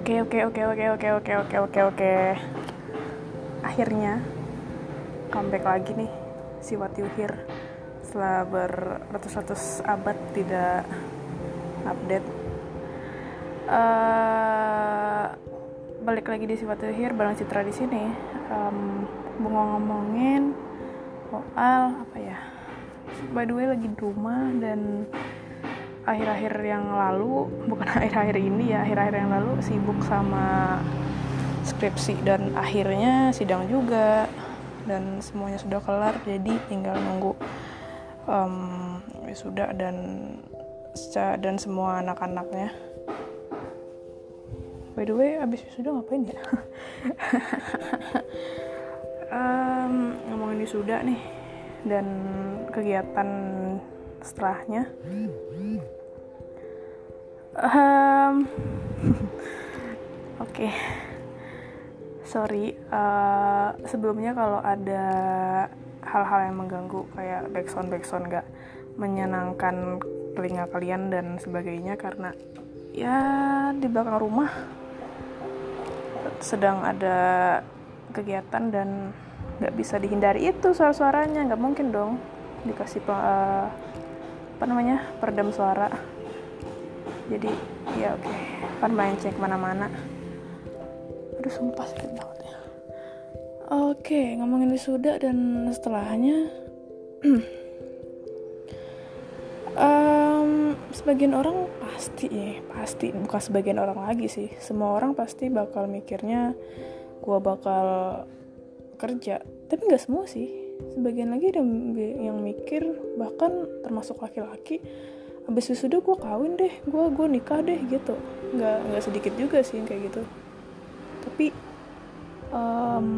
Oke oke oke oke oke oke oke oke oke. Akhirnya comeback lagi nih si What You Hear setelah beratus-ratus abad tidak update. Uh, balik lagi di si What You Hear bareng Citra di sini. Um, ngomongin soal apa ya? By the way lagi di rumah dan akhir-akhir yang lalu bukan akhir-akhir ini ya akhir-akhir yang lalu sibuk sama skripsi dan akhirnya sidang juga dan semuanya sudah kelar jadi tinggal nunggu um, sudah dan dan semua anak-anaknya. By the way abis sudah ngapain ya? Um, ngomongin sudah nih dan kegiatan setelahnya um, oke okay. sorry uh, sebelumnya kalau ada hal-hal yang mengganggu kayak backsound backsound gak menyenangkan telinga kalian dan sebagainya karena ya di belakang rumah sedang ada kegiatan dan nggak bisa dihindari itu suara-suaranya nggak mungkin dong dikasih uh, apa namanya peredam suara jadi ya oke. Okay. kan cek ke mana-mana aduh sumpah sakit banget ya. Oke okay, ngomongin wisuda dan setelahnya. Um, sebagian orang pasti ya pasti. Bukan sebagian orang lagi sih. Semua orang pasti bakal mikirnya gue bakal kerja. Tapi nggak semua sih. Sebagian lagi yang mikir bahkan termasuk laki-laki abis wisuda gue kawin deh gue gue nikah deh gitu. Nggak nggak sedikit juga sih yang kayak gitu. Tapi um,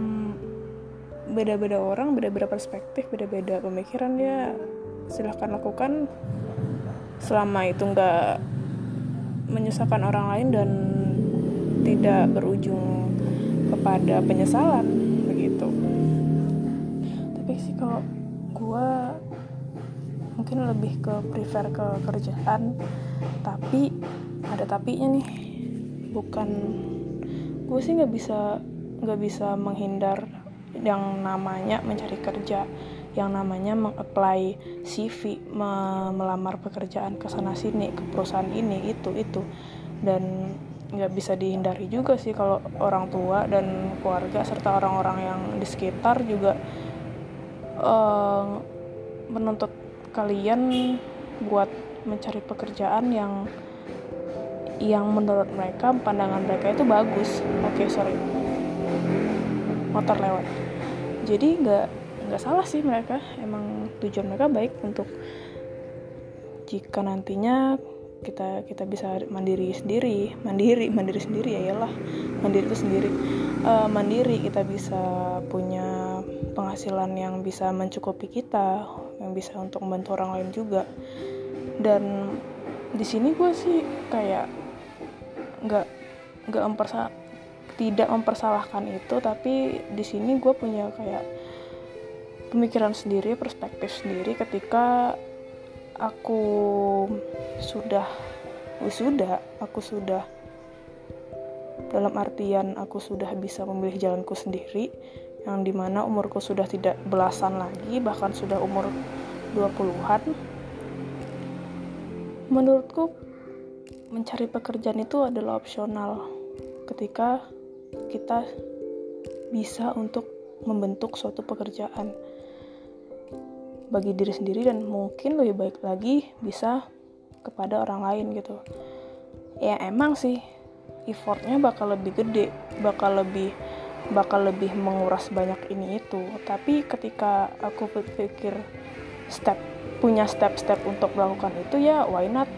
beda-beda orang beda-beda perspektif beda-beda pemikiran ya. Silahkan lakukan selama itu nggak menyusahkan orang lain dan tidak berujung kepada penyesalan begitu. Tapi sih kalau gue mungkin lebih ke prefer ke kerjaan tapi ada tapinya nih. Bukan gue sih nggak bisa nggak bisa menghindar yang namanya mencari kerja yang namanya mengapply CV me melamar pekerjaan ke sana sini ke perusahaan ini itu itu. Dan nggak bisa dihindari juga sih kalau orang tua dan keluarga serta orang-orang yang di sekitar juga uh, menuntut kalian buat mencari pekerjaan yang yang menurut mereka pandangan mereka itu bagus. Oke okay, sorry. Motor lewat. Jadi nggak nggak salah sih mereka. Emang tujuan mereka baik untuk jika nantinya kita kita bisa mandiri sendiri mandiri mandiri sendiri ya iyalah. Mandiri itu sendiri. Uh, mandiri kita bisa punya penghasilan yang bisa mencukupi kita yang bisa untuk membantu orang lain juga. Dan di sini gue sih kayak nggak nggak mempersa tidak mempersalahkan itu tapi di sini gue punya kayak pemikiran sendiri perspektif sendiri ketika aku sudah wisuda aku sudah dalam artian aku sudah bisa memilih jalanku sendiri yang di mana umurku sudah tidak belasan lagi bahkan sudah umur 20-an menurutku mencari pekerjaan itu adalah opsional ketika kita bisa untuk membentuk suatu pekerjaan. Bagi diri sendiri dan mungkin lebih baik lagi bisa kepada orang lain gitu. Ya emang sih effortnya bakal lebih gede bakal lebih bakal lebih menguras banyak ini itu. Tapi ketika aku berpikir step punya step-step untuk melakukan itu ya why not?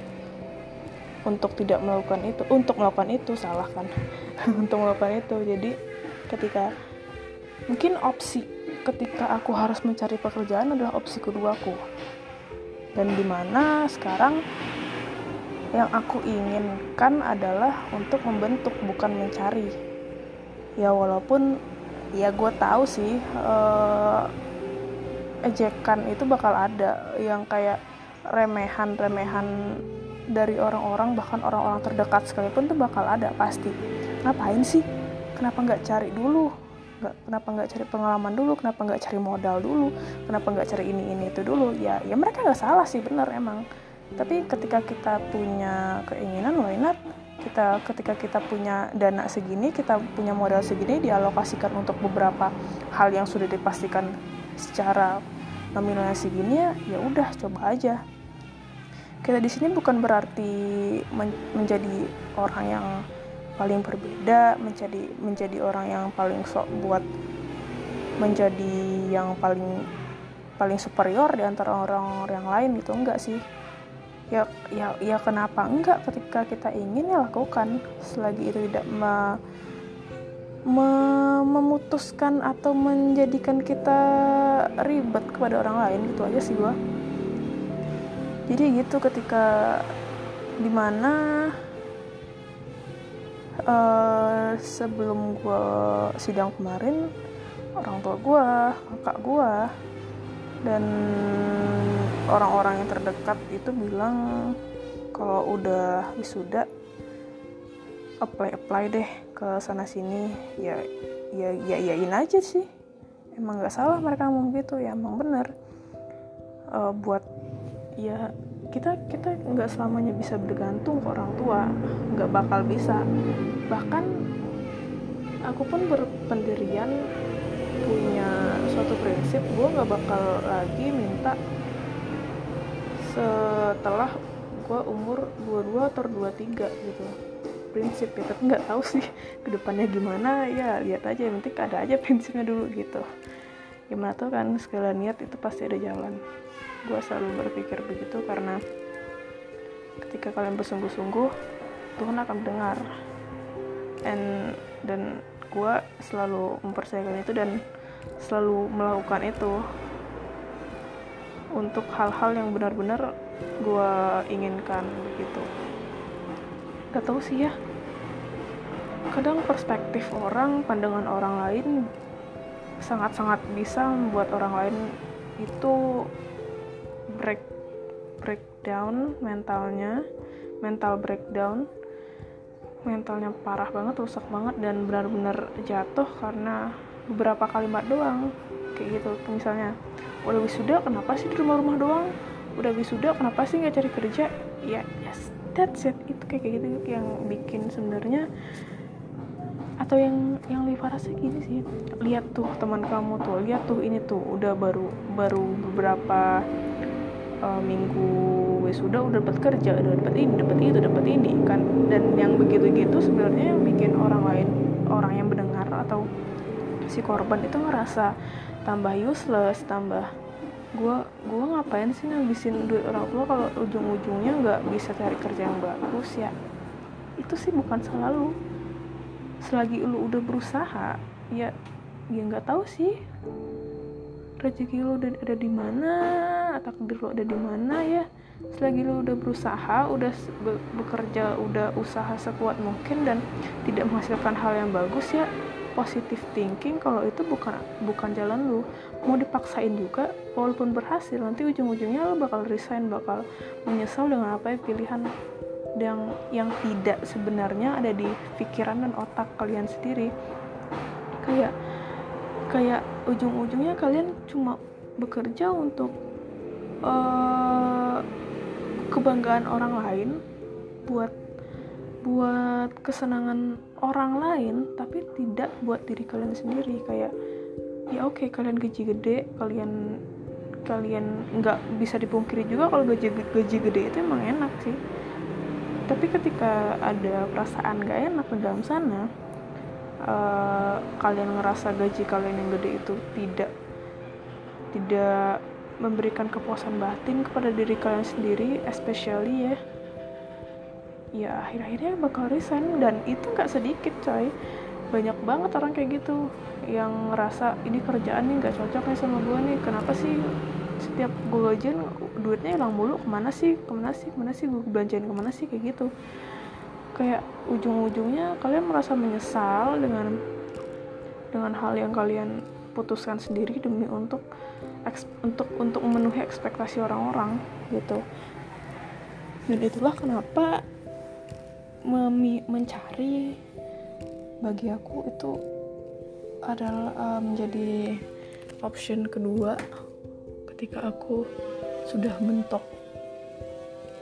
Untuk tidak melakukan itu untuk melakukan itu salah kan? Untuk melakukan itu. Jadi ketika mungkin opsi ketika aku harus mencari pekerjaan adalah opsi keduaku. Dan di mana sekarang yang aku inginkan adalah untuk membentuk bukan mencari ya walaupun ya gue tahu sih uh, ejekan itu bakal ada yang kayak remehan-remehan dari orang-orang bahkan orang-orang terdekat sekalipun tuh bakal ada pasti. Ngapain sih? Kenapa nggak cari dulu? Nggak kenapa nggak cari pengalaman dulu? Kenapa nggak cari modal dulu? Kenapa nggak cari ini ini itu dulu? Ya ya mereka nggak salah sih bener emang tapi ketika kita punya keinginan why not? Kita ketika kita punya dana segini kita punya modal segini dialokasikan untuk beberapa hal yang sudah dipastikan secara nominalnya segini ya udah coba aja. Kita di sini bukan berarti men menjadi orang yang paling berbeda menjadi menjadi orang yang paling sok buat menjadi yang paling paling superior di antara orang yang lain gitu enggak sih ya ya ya kenapa enggak ketika kita ingin ya lakukan. Selagi itu tidak me, me, memutuskan atau menjadikan kita ribet kepada orang lain gitu aja sih gua. Jadi gitu ketika di mana uh, sebelum gue sidang kemarin orang tua gue kakak gue dan orang-orang yang terdekat itu bilang kalau udah wisuda apply apply deh ke sana sini. Ya ya ya yain aja sih. Emang nggak salah mereka ngomong gitu. Ya emang bener. Uh, buat ya kita kita nggak selamanya bisa bergantung ke orang tua. Nggak bakal bisa. Bahkan aku pun berpendirian punya suatu prinsip gue nggak bakal lagi minta setelah gue umur 22 atau 23 gitu. Prinsip ya tapi nggak tahu sih ke depannya gimana. Ya lihat aja yang penting ada aja prinsipnya dulu gitu. Gimana tuh kan segala niat itu pasti ada jalan. Gue selalu berpikir begitu karena ketika kalian bersungguh-sungguh Tuhan akan mendengar. And dan gue selalu mempercayakan itu dan selalu melakukan itu untuk hal-hal yang benar-benar gue inginkan begitu gak tau sih ya. Kadang perspektif orang pandangan orang lain sangat-sangat bisa membuat orang lain itu break breakdown mentalnya mental breakdown. Mentalnya parah banget rusak banget dan benar-benar jatuh karena beberapa kalimat doang kayak gitu misalnya udah wisuda kenapa sih di rumah-rumah doang? Udah wisuda kenapa sih nggak cari kerja? Ya yes that's it. Itu kayak gitu yang bikin sebenarnya atau yang yang lebih parah sih gini sih. Lihat tuh teman kamu tuh lihat tuh ini tuh udah baru baru beberapa uh, minggu wisuda udah dapat kerja udah dapat ini dapat itu dapat ini kan? Dan yang begitu gitu sebenarnya yang bikin orang lain orang yang mendengar atau si korban itu ngerasa tambah useless tambah gue gue ngapain sih ngabisin duit orang tua kalau ujung-ujungnya nggak bisa cari kerja yang bagus ya? Itu sih bukan selalu selagi lu udah berusaha ya ya nggak tahu sih rezeki lu udah ada di mana takdir lu ada di mana ya. Selagi lu udah berusaha udah bekerja udah usaha sekuat mungkin dan tidak menghasilkan hal yang bagus ya positif thinking kalau itu bukan bukan jalan lu. Mau dipaksain juga walaupun berhasil nanti ujung-ujungnya lu bakal resign bakal menyesal dengan apa ya pilihan yang yang tidak sebenarnya ada di pikiran dan otak kalian sendiri. Kayak kayak ujung-ujungnya kalian cuma bekerja untuk uh, kebanggaan orang lain buat buat kesenangan orang lain tapi tidak buat diri kalian sendiri. Kayak ya oke okay, kalian gaji gede kalian kalian nggak bisa dipungkiri juga kalau gaji gaji gede itu emang enak sih. Tapi ketika ada perasaan gak enak di dalam sana uh, kalian ngerasa gaji kalian yang gede itu tidak tidak memberikan kepuasan batin kepada diri kalian sendiri especially ya ya akhir-akhirnya bakal resign dan itu nggak sedikit coy. Banyak banget orang kayak gitu yang ngerasa ini kerjaan nih nggak cocok nih sama gue nih. Kenapa sih setiap gue gajian duitnya hilang mulu? Ke mana sih? Ke mana sih? Ke mana sih? Gue belanjain ke mana sih? Kayak gitu. Kayak ujung-ujungnya kalian merasa menyesal dengan dengan hal yang kalian putuskan sendiri demi untuk untuk untuk memenuhi ekspektasi orang-orang gitu. Dan itulah kenapa memi mencari bagi aku itu adalah uh, menjadi option kedua ketika aku sudah mentok.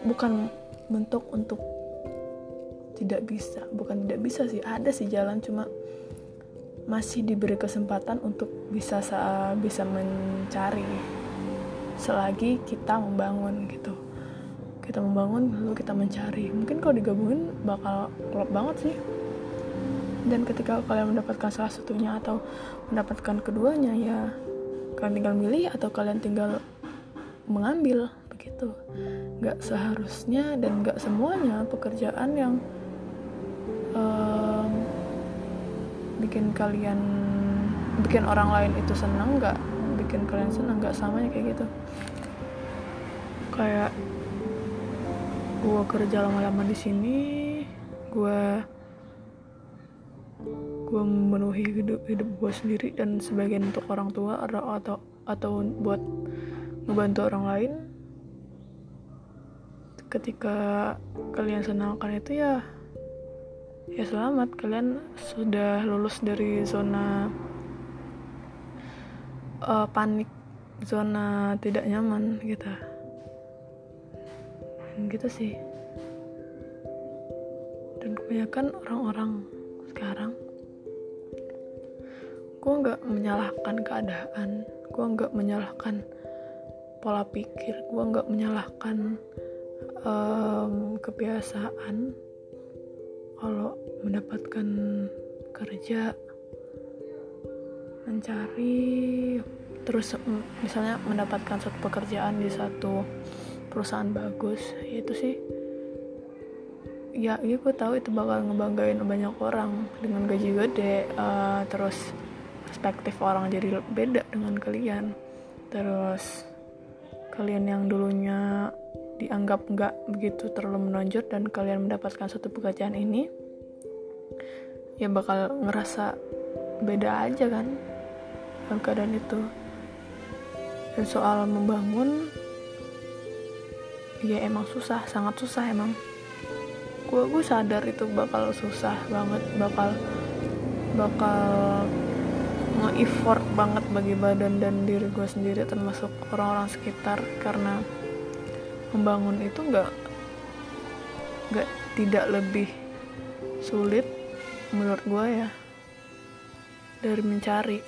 Bukan mentok untuk tidak bisa bukan tidak bisa sih ada sih jalan cuma masih diberi kesempatan untuk bisa bisa mencari selagi kita membangun gitu kita membangun lalu kita mencari. Mungkin kalau digabungin bakal klop banget sih. Dan ketika kalian mendapatkan salah satunya atau mendapatkan keduanya ya kalian tinggal milih atau kalian tinggal mengambil begitu. Nggak seharusnya dan nggak semuanya pekerjaan yang um, bikin kalian bikin orang lain itu senang nggak bikin kalian senang nggak samanya kayak gitu. Kayak gue kerja lama-lama di sini gue gue memenuhi hidup hidup gue sendiri dan sebagian untuk orang tua atau atau buat ngebantu orang lain. Ketika kalian senangkan itu ya ya selamat. Kalian sudah lulus dari zona uh, panik zona tidak nyaman gitu gitu sih. Dan kebanyakan orang-orang sekarang gue nggak menyalahkan keadaan gue nggak menyalahkan pola pikir gue nggak menyalahkan um, kebiasaan kalau mendapatkan kerja mencari terus misalnya mendapatkan satu pekerjaan di satu perusahaan bagus. Itu sih. Ya iya gue tahu itu bakal ngebanggain banyak orang dengan gaji gede uh, terus perspektif orang jadi beda dengan kalian. Terus kalian yang dulunya dianggap nggak begitu terlalu menonjol dan kalian mendapatkan satu pekerjaan ini ya bakal ngerasa beda aja kan dalam keadaan itu. Dan soal membangun ya emang susah sangat susah emang. Gue gue sadar itu bakal susah banget bakal bakal nge-effort banget bagi badan dan diri gue sendiri termasuk orang-orang sekitar karena membangun itu nggak nggak tidak lebih sulit menurut gue ya dari mencari.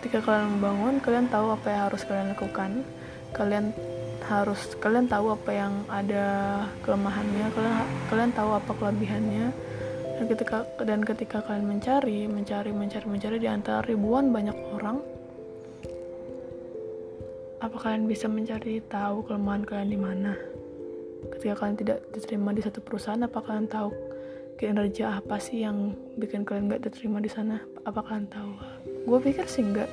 Ketika kalian membangun kalian tahu apa yang harus kalian lakukan. Kalian harus kalian tahu apa yang ada kelemahannya kalian kalian tahu apa kelebihannya. Dan ketika dan ketika kalian mencari mencari mencari mencari di antara ribuan banyak orang apa kalian bisa mencari tahu kelemahan kalian di mana? Ketika kalian tidak diterima di satu perusahaan apa kalian tahu kinerja apa sih yang bikin kalian nggak diterima di sana? Apa kalian tahu? Gue pikir sih enggak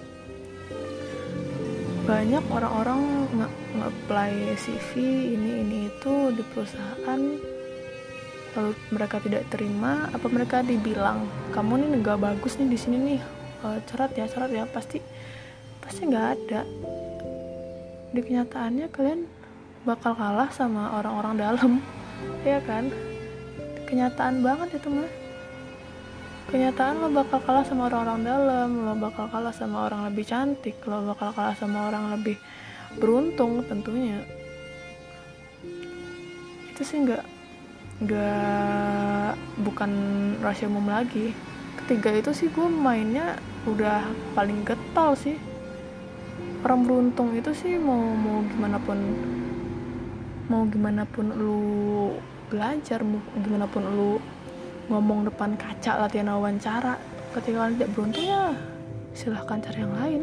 banyak orang-orang nge-apply CV ini ini itu di perusahaan. Lalu mereka tidak terima apa mereka dibilang kamu nih nggak bagus nih di sini nih uh, cerat ya cerat ya. Pasti pasti nggak ada. Di kenyataannya kalian bakal kalah sama orang-orang dalam ya kan? Kenyataan banget itu mah kenyataan lo bakal kalah sama orang-orang dalam lo bakal kalah sama orang lebih cantik lo bakal kalah sama orang lebih beruntung tentunya. Itu sih nggak nggak bukan rahasia umum lagi. Ketiga itu sih gue mainnya udah paling getol sih. Orang beruntung itu sih mau mau gimana pun mau gimana pun lu belajar mau gimana pun lu ngomong depan kaca latihan wawancara. Ketika kalian tidak beruntung ya silahkan cari yang lain.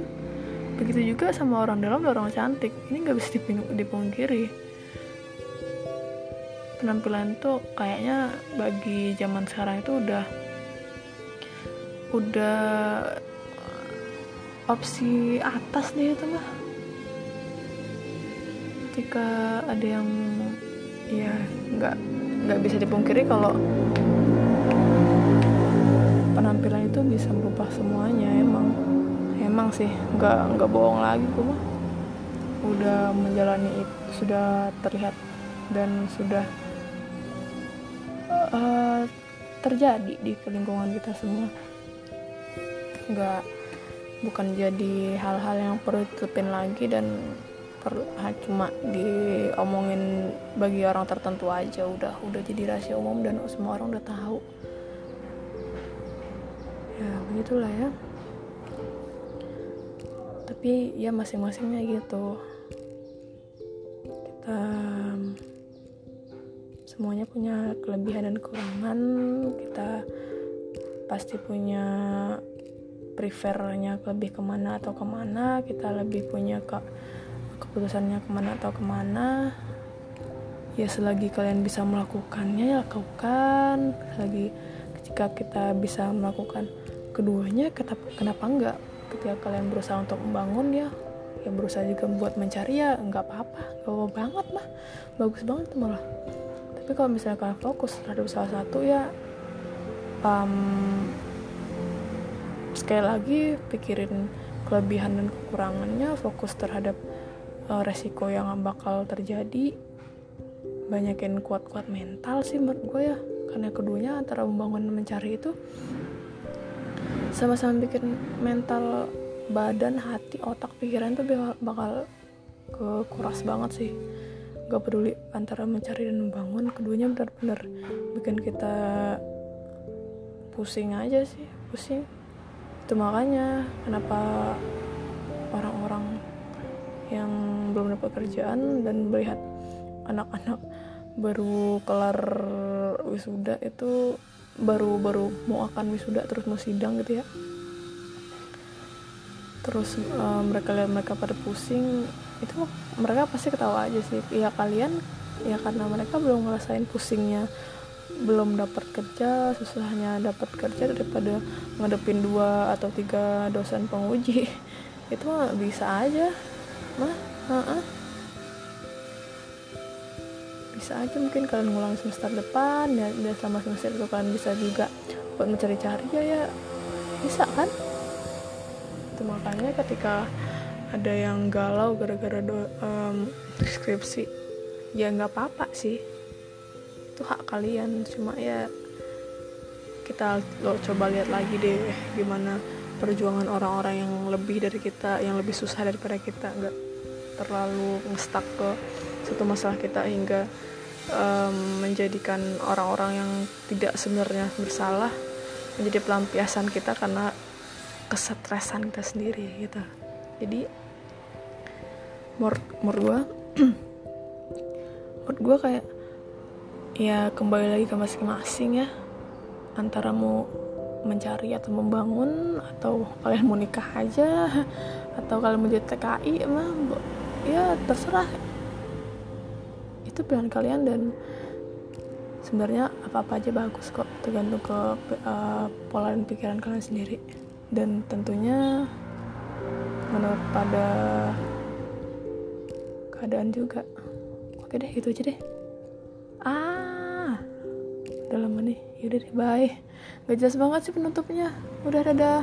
Begitu juga sama orang dalam dan orang cantik. Ini nggak bisa dipungkiri. Penampilan tuh kayaknya bagi zaman sekarang itu udah udah opsi atas deh itu mah. Ketika ada yang ya nggak nggak bisa dipungkiri kalau penampilan itu bisa merubah semuanya emang. Emang sih nggak nggak bohong lagi gue mah udah menjalani itu sudah terlihat dan sudah uh, terjadi di lingkungan kita semua. Nggak bukan jadi hal-hal yang perlu ditutupin lagi dan perlu cuma diomongin bagi orang tertentu aja. Udah udah jadi rahasia umum dan semua orang udah tahu ya begitulah ya. Tapi ya masing-masingnya gitu. Kita semuanya punya kelebihan dan kekurangan. Kita pasti punya prefernya lebih ke mana atau ke mana. Kita lebih punya ke keputusannya ke mana atau ke mana. Ya selagi kalian bisa melakukannya ya lakukan. Selagi ketika kita bisa melakukan keduanya kenapa enggak? Ketika kalian berusaha untuk membangun ya ya berusaha juga buat mencari ya enggak apa-apa gak apa banget mah. Bagus banget malah. Tapi kalau misalnya kalian fokus terhadap salah satu ya um, sekali lagi pikirin kelebihan dan kekurangannya fokus terhadap uh, resiko yang bakal terjadi. Banyakin kuat-kuat mental sih menurut gue ya karena keduanya antara membangun dan mencari itu sama-sama bikin mental badan hati otak pikiran tuh bakal kekuras banget sih. Gak peduli antara mencari dan membangun keduanya benar-benar bikin kita pusing aja sih pusing. Itu makanya kenapa orang-orang yang belum dapat kerjaan dan melihat anak-anak baru kelar wisuda itu baru baru mau akan wisuda terus mau sidang gitu ya. Terus uh, mereka lihat mereka pada pusing itu mereka pasti ketawa aja sih. Ya kalian ya karena mereka belum ngerasain pusingnya. Belum dapat kerja susahnya dapat kerja daripada ngadepin dua atau tiga dosen penguji. Itu mah bisa aja. Mah uh-uh. Bisa aja mungkin kalian ngulang semester depan ya, dan selama semester itu kalian bisa juga buat mencari-cari ya ya bisa kan? Itu makanya ketika ada yang galau gara-gara um, skripsi ya nggak apa-apa sih. Itu hak kalian cuma ya kita lo coba lihat lagi deh gimana perjuangan orang-orang yang lebih dari kita yang lebih susah daripada kita nggak terlalu ngestak ke satu masalah kita hingga um, menjadikan orang-orang yang tidak sebenarnya bersalah menjadi pelampiasan kita karena kesetresan kita sendiri gitu. Jadi menurut gue menurut gue kayak ya kembali lagi ke masing-masing ya. Antara mau mencari atau membangun atau kalian mau nikah aja atau kalian mau jadi TKI emang ya terserah itu pilihan kalian dan sebenarnya apa-apa aja bagus kok tergantung ke uh, pola dan pikiran kalian sendiri. Dan tentunya menurut pada keadaan juga. Oke deh itu aja deh. Ah udah lama nih. Yaudah deh bye. Gak jelas banget sih penutupnya. Udah dadah